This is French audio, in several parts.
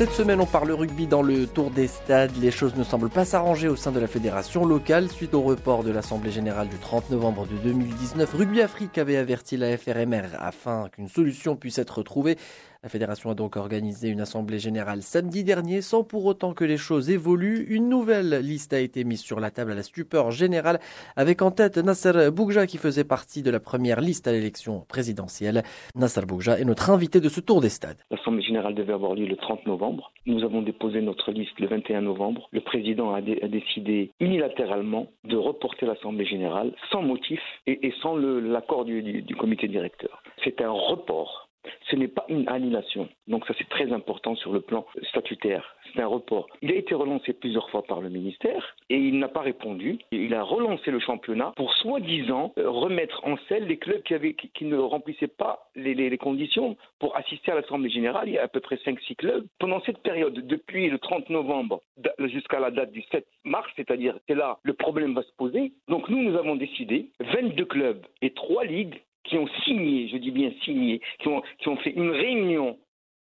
Cette semaine, on parle rugby dans le tour des stades. Les choses ne semblent pas s'arranger au sein de la fédération locale suite au report de l'Assemblée générale du 30 novembre de 2019. Rugby Afrique avait averti la FRMR afin qu'une solution puisse être trouvée. La fédération a donc organisé une assemblée générale samedi dernier sans pour autant que les choses évoluent. Une nouvelle liste a été mise sur la table à la stupeur générale avec en tête Nasser Bougja qui faisait partie de la première liste à l'élection présidentielle. Nasser Bougja est notre invité de ce tour des stades. L'assemblée générale devait avoir lieu le 30 novembre. Nous avons déposé notre liste le 21 novembre. Le président a, décidé unilatéralement de reporter l'assemblée générale sans motif et, sans l'accord du comité directeur. C'est un report ce n'est pas une annulation. Donc ça c'est très important sur le plan statutaire. C'est un report. Il a été relancé plusieurs fois par le ministère et il n'a pas répondu. Il a relancé le championnat pour soi-disant euh, remettre en selle les clubs qui, ne remplissaient pas les, conditions pour assister à l'Assemblée générale. Il y a à peu près 5-6 clubs. Pendant cette période, depuis le 30 novembre jusqu'à la date du 7 mars, c'est-à-dire c'est là le problème va se poser. Donc nous, nous avons décidé, 22 clubs et 3 ligues qui ont signé, je dis bien signé, qui ont, qui ont fait une réunion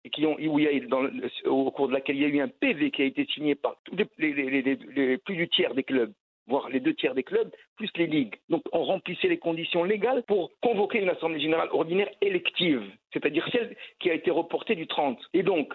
et qui ont, où il y a, au cours de laquelle il y a eu un PV qui a été signé par les, plus du tiers des clubs voire les deux tiers des clubs, plus les ligues. Donc on remplissait les conditions légales pour convoquer une assemblée générale ordinaire élective, c'est-à-dire celle qui a été reportée du 30. Et donc,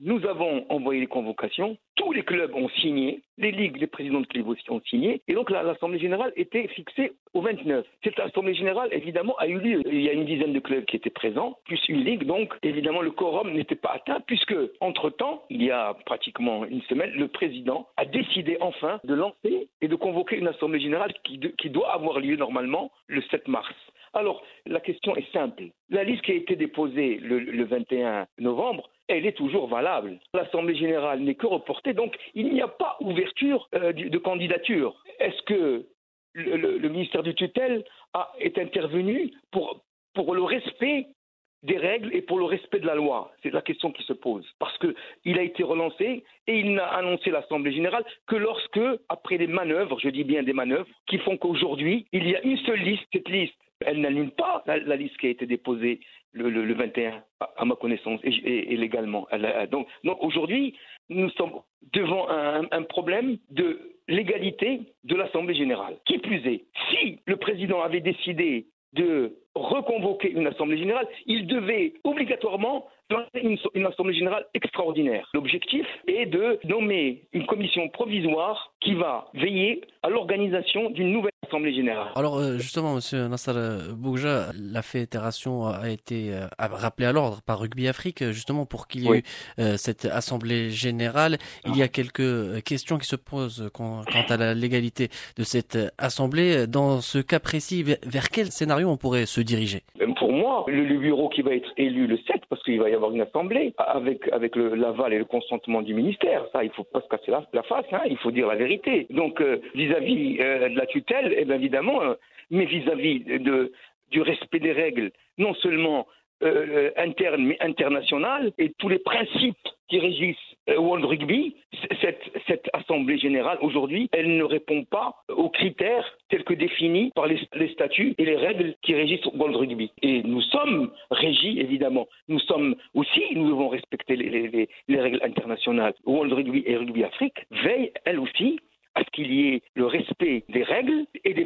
nous avons envoyé les convocations, tous les clubs ont signé, les ligues, les présidents de clubs aussi ont signé, et donc l'Assemblée générale était fixée au 29. Cette Assemblée générale, évidemment, a eu lieu. Il y a une dizaine de clubs qui étaient présents, plus une ligue, donc évidemment le quorum n'était pas atteint, puisque, entre-temps, il y a pratiquement une semaine, le président a décidé enfin de lancer et de convoquer une Assemblée générale qui, qui doit avoir lieu normalement le 7 mars. Alors, la question est simple. La liste qui a été déposée le, 21 novembre, elle est toujours valable. L'Assemblée générale n'est que reportée, donc il n'y a pas ouverture euh, de, candidature. Est-ce que le, ministère du tutelle est intervenu pour, le respect des règles et pour le respect de la loi? C'est la question qui se pose. Parce qu'il a été relancé et il n'a annoncé l'Assemblée générale que lorsque, après des manœuvres, je dis bien des manœuvres, qui font qu'aujourd'hui, il y a une seule liste, cette liste elle n'aligne pas la, liste qui a été déposée le, 21, à, ma connaissance, et, légalement. donc, aujourd'hui, nous sommes devant un, problème de légalité de l'Assemblée générale. Qui plus est, si le président avait décidé de reconvoquer une Assemblée générale, il devait obligatoirement lancer une, Assemblée générale extraordinaire. L'objectif est de nommer une commission provisoire qui va veiller à l'organisation d'une nouvelle Assemblée générale. Alors euh, justement, Monsieur Nassar Bougja, la fédération a été euh, rappelée à l'ordre par Rugby Afrique, justement pour qu'il y ait eu euh, cette Assemblée générale. Il y a quelques questions qui se posent quant à la légalité de cette Assemblée. Dans ce cas précis, vers quel scénario on pourrait se diriger Pour moi, le, bureau qui va être élu le 7, parce qu'il va y avoir une assemblée, avec, avec l'aval et le consentement du ministère, ça, il ne faut pas se casser la, face, hein, il faut dire la vérité. Donc, vis-à-vis de la tutelle, eh évidemment, euh, mais vis-à-vis du respect des règles, non seulement euh, internes, mais internationales, et tous les principes qui régissent euh, World Rugby, cette, Assemblée générale, aujourd'hui, elle ne répond pas aux critères tels que définis par les, statuts et les règles qui régissent World Rugby. Et nous sommes régis, évidemment. Nous sommes aussi, nous devons respecter les, les règles internationales. World Rugby et Rugby Afrique veillent, elles aussi, à ce qu'il y ait le respect des règles et des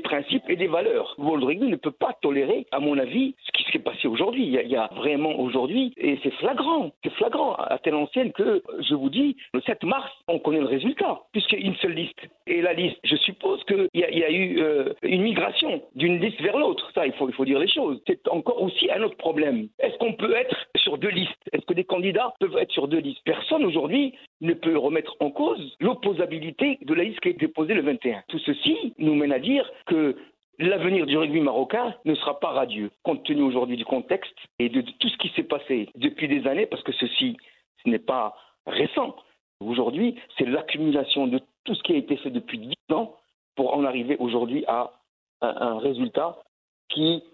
et des valeurs. Rugby ne peut pas tolérer, à mon avis, ce qui s'est passé aujourd'hui. Il, y a vraiment aujourd'hui, et c'est flagrant, c'est flagrant à telle ancienne que, je vous dis, le 7 mars, on connaît le résultat, puisqu'il y a une seule liste. Et la liste, je suppose qu'il y, y, a eu euh, une migration d'une liste vers l'autre. Ça, il faut, il faut dire les choses. C'est encore aussi un autre problème. Est-ce qu'on peut être sur deux listes Est-ce que des candidats peuvent être sur deux listes? Personne aujourd'hui ne peut remettre en cause l'opposabilité de la liste qui a été posée le 21. Tout ceci nous mène à dire que L'avenir du rugby marocain ne sera pas radieux, compte tenu aujourd'hui du contexte et de tout ce qui s'est passé depuis des années, parce que ceci, ce n'est pas récent. Aujourd'hui, c'est l'accumulation de tout ce qui a été fait depuis dix ans pour en arriver aujourd'hui à un, résultat qui,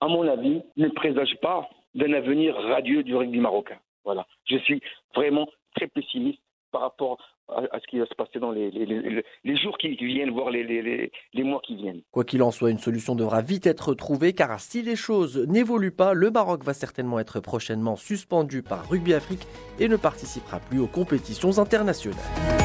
à mon avis, ne présage pas d'un avenir radieux du rugby marocain. Voilà. Je suis vraiment très pessimiste par rapport à, ce qui va se passer dans les, les, jours qui viennent, voire les, mois qui viennent. Quoi qu'il en soit, une solution devra vite être trouvée car si les choses n'évoluent pas, le Maroc va certainement être prochainement suspendu par Rugby Afrique et ne participera plus aux compétitions internationales.